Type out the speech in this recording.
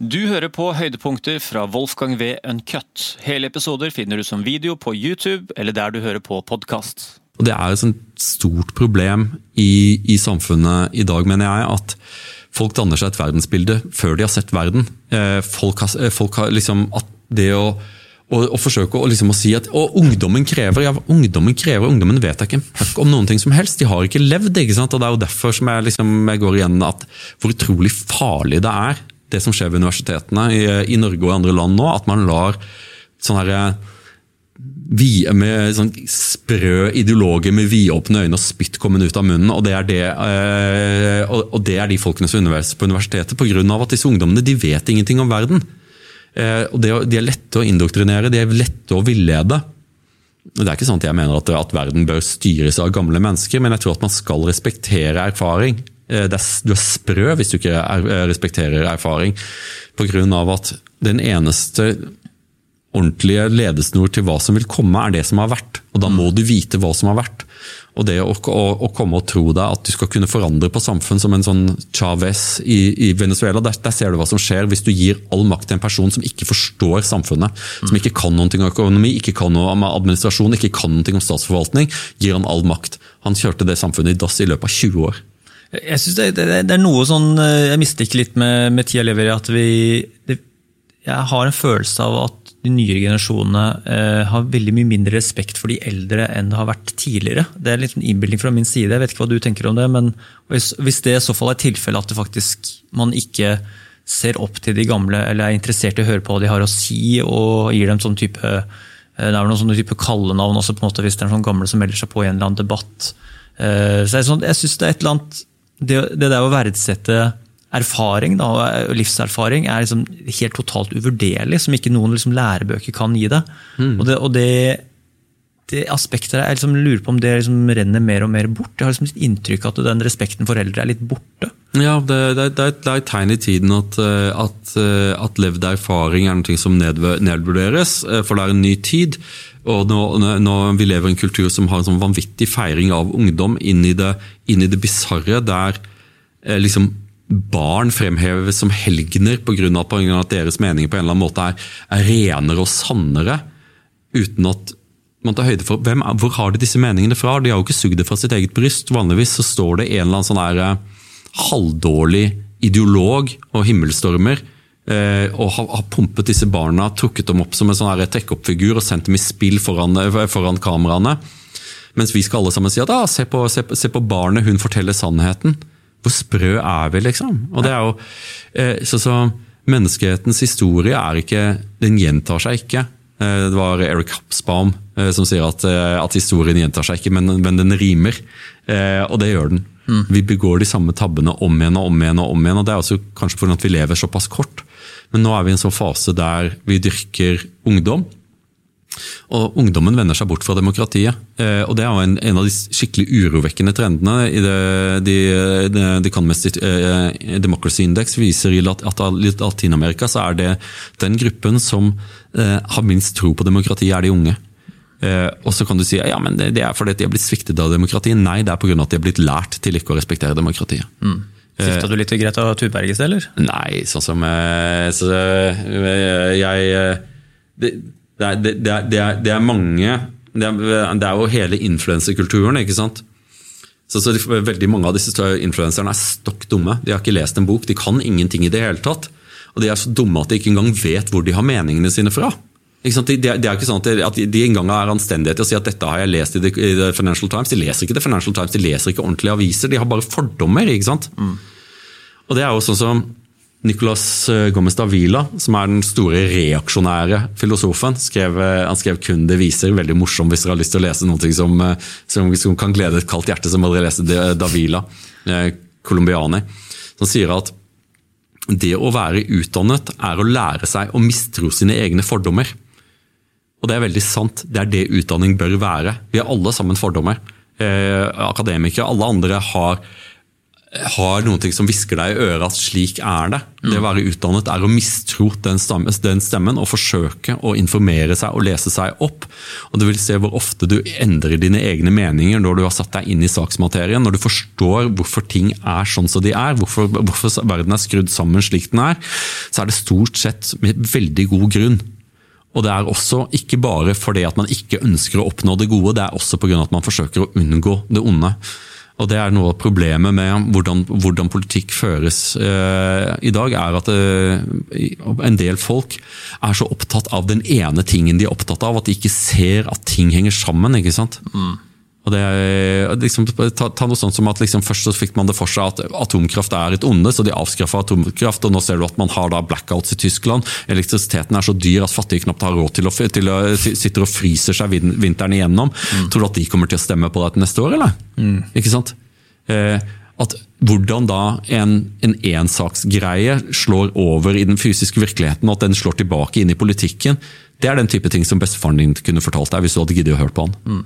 Du hører på høydepunkter fra Wolfgang V. Uncut. Hele episoder finner du som video på YouTube eller der du hører på podkast. Det er et stort problem i, i, samfunnet i dag, mener jeg, at folk danner seg et verdensbilde før de har sett verden. Eh, folk har, eh, folk har liksom at det å og, og forsøke å, liksom å si at og ungdommen krever ja, ungdommen krever, ungdommen vet ikke om noen ting som helst. De har ikke levd. ikke sant? Og Det er jo derfor som jeg, liksom, jeg går igjen at hvor utrolig farlig det er det som skjer ved universitetene i, i Norge og i andre land nå, at man lar sånne her, vi, med sånn sprø ideologer med vidåpne øyne og spytt komme ut av munnen. Og det er, det, øh, og det er de folkene som underviser på universitetet, pga. at disse ungdommene de vet ingenting om verden. Eh, og det, De er lette å indoktrinere, de er lette å villede. Det er ikke sånn at jeg mener at, at verden bør styres av gamle mennesker, men jeg tror at man skal respektere erfaring. Eh, er, du er sprø hvis du ikke er, eh, respekterer erfaring. av at den eneste ordentlige ledesnor til hva som vil komme, er det som har vært. Og da må du vite hva som har vært. Og det å, å, å, komme og tro deg at du skal kunne forandre på samfunn som en sånn Chávez i, i, Venezuela, der, der, ser du hva som skjer hvis du gir all makt til en person som ikke forstår samfunnet. Som ikke kan noe om økonomi, ikke kan noe om administrasjon, ikke kan noe om statsforvaltning. Gir han all makt. Han kjørte det samfunnet i dass i løpet av 20 år. Jeg synes det, det, det, er noe sånn eh, Jeg mistenker litt med, med tida lever at vi det, Jeg har en følelse av at de nyere generasjonene eh, har veldig mye mindre respekt for de eldre enn det har vært tidligere. Det er en liten innbilning fra min side. Jeg vet ikke hva du tenker om det, men hvis, hvis det i så fall er tilfellet at det faktisk man ikke ser opp til de gamle eller er interessert i å høre på hva de har å si, og gir dem sånn type eh, det er vel noen sånne type kallenavn også, på en måte, hvis det er sånn gamle som melder seg på i en eller annen debatt. Eh, så sånn, jeg synes det er et eller annet Det, det der å verdsette erfaring da, og livserfaring er liksom helt totalt uvurderlig, som ikke noen liksom lærebøker kan gi deg. Mm. Og, det, og det, det, aspektet der, jeg liksom lurer på om det liksom renner mer og mer bort. Jeg har liksom litt inntrykk av at den respekten for eldre er litt borte. Ja, Det, det, det er et tegn i tiden at, eh, at, eh, at, levd erfaring er noe som nedvurderes, eh, for det er en ny tid. Og når, nå, vi lever i en kultur som har en sånn vanvittig feiring av ungdom inn i det, inn det bisarre, der liksom barn fremheves som helgener pga. at deres meninger på en eller annen måte er, er renere og sannere, uten at man tar høyde for hvem, Hvor har de disse meningene fra? De har jo ikke sugd det fra sitt eget bryst. Vanligvis så står det en eller annen sånn her, eh, halvdårlig ideolog og himmelstormer eh, og har, har, pumpet disse barna, trukket dem opp som en sånn trekkhoppfigur og sendt dem i spill foran, eh, foran kameraene. Mens vi skal alle sammen si at ah, se, på, se, se på barnet, hun forteller sannheten. Hvor sprø er vi, liksom? Og det er jo, eh, så, så Menneskehetens historie er ikke Den gjentar seg ikke. Eh, det var Eric Hapsbaum eh, som sier at, at historien gjentar seg ikke, men, men, den rimer. Og det gjør den. Mm. Vi begår de samme tabbene om igjen og om igjen. og om igjen, og Det er også kanskje fordi vi lever såpass kort. Men nå er vi i en sånn fase der vi dyrker ungdom. Og Ungdommen vender seg bort fra demokratiet. Eh, og Det er jo en, en av de skikkelig urovekkende trendene. i det, de, de, de eh, Democracy Index viser at, i Latin-Amerika så er det den gruppen som eh, har minst tro på demokratiet, er de unge. Og så kan du si ja, men det er fordi de har blitt sviktet av demokratiet. Nei, det er pga. at de har blitt lært til ikke å respektere demokratiet. Mm. Sifta du litt til Greta Thunberg i sted, eller? Nei, sånn som eh, så, jeg det, det er, det, det, er, det er, mange det er, det er jo hele influenserkulturen, ikke sant. Så, så veldig Mange av disse influenserne er stokk dumme. De har ikke lest en bok, de kan ingenting i det hele tatt. Og de er så dumme at de ikke engang vet hvor de har meningene sine fra. De, det, de, er ikke sånn at de, de engang har anstendighet til å si at dette har jeg lest i The, i The, Financial Times. De leser ikke The Financial Times, de leser ikke ordentlige aviser. De har bare fordommer. ikke sant? Mm. Og det er jo sånn som Nicolas eh, Gomez Davila, som er den store reaksjonære filosofen, skrev, eh, han skrev kun 'Det viser', veldig morsom hvis dere har lyst til å lese noe som, eh, som, som kan glede et kaldt hjerte, som aldri leser Davila, colombianer. Som sier at det å være utdannet er å lære seg å mistro sine egne fordommer. Og det er veldig sant. Det er det utdanning bør være. Vi har alle sammen fordommer. Eh, akademikere, alle andre har har noen ting som hvisker deg i øret at slik er det. Det å være utdannet er å mistro den den stemmen og forsøke å informere seg og lese seg opp. Og Du vil se hvor ofte du endrer dine egne meninger når du har satt deg inn i saksmaterien. Når du forstår hvorfor ting er sånn som de er, hvorfor, hvorfor verden er skrudd sammen slik den er, så er det stort sett med veldig god grunn. Og det er også ikke bare fordi at man ikke ønsker å oppnå det gode, det er også pga. at man forsøker å unngå det onde. Og Det er noe av problemet med hvordan, hvordan politikk føres eh, i dag, er at eh, en del folk er så opptatt av den ene tingen de er opptatt av, at de ikke ser at ting henger sammen. ikke sant? Mm. Og det liksom, ta, ta, noe sånt som at liksom, Først så fikk man det for seg at atomkraft er et onde, så de avskaffa atomkraft. og Nå ser du at man har da blackouts i Tyskland. Elektrisiteten er så dyr at fattige knapt har råd til å, til å sitter og fryser seg vinteren igjennom. Mm. Tror du at de kommer til å stemme på dette neste år, eller? Mm. Ikke sant? Eh, at Hvordan da en, en ensaksgreie slår over i den fysiske virkeligheten, og at den slår tilbake inn i politikken, det er den type ting som bestefaren din kunne fortalt deg hvis du hadde giddet å høre på han. Mm.